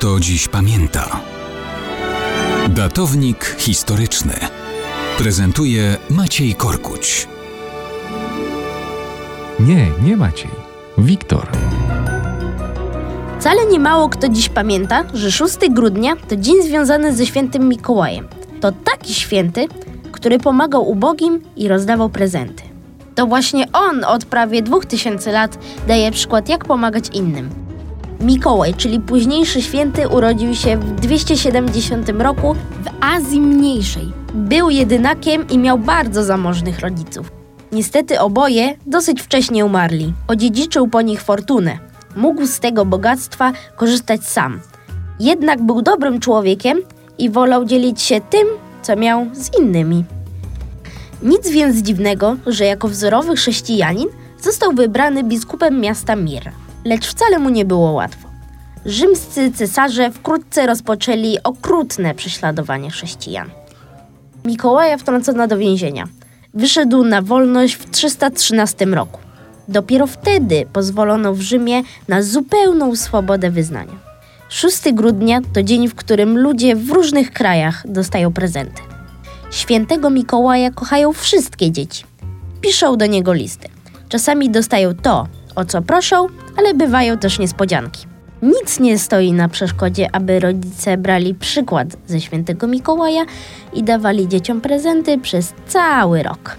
kto dziś pamięta. Datownik historyczny prezentuje Maciej Korkuć. Nie, nie Maciej. Wiktor. Wcale nie mało kto dziś pamięta, że 6 grudnia to dzień związany ze świętym Mikołajem. To taki święty, który pomagał ubogim i rozdawał prezenty. To właśnie on od prawie 2000 lat daje przykład, jak pomagać innym. Mikołaj, czyli późniejszy święty, urodził się w 270 roku w Azji Mniejszej. Był jedynakiem i miał bardzo zamożnych rodziców. Niestety oboje dosyć wcześnie umarli. Odziedziczył po nich fortunę. Mógł z tego bogactwa korzystać sam. Jednak był dobrym człowiekiem i wolał dzielić się tym, co miał z innymi. Nic więc dziwnego, że jako wzorowy chrześcijanin został wybrany biskupem miasta Mir. Lecz wcale mu nie było łatwo. Rzymscy cesarze wkrótce rozpoczęli okrutne prześladowanie chrześcijan. Mikołaja wtrącono do więzienia. Wyszedł na wolność w 313 roku. Dopiero wtedy pozwolono w Rzymie na zupełną swobodę wyznania. 6 grudnia to dzień, w którym ludzie w różnych krajach dostają prezenty. Świętego Mikołaja kochają wszystkie dzieci. Piszą do niego listy. Czasami dostają to, o co proszą, ale bywają też niespodzianki. Nic nie stoi na przeszkodzie, aby rodzice brali przykład ze świętego Mikołaja i dawali dzieciom prezenty przez cały rok.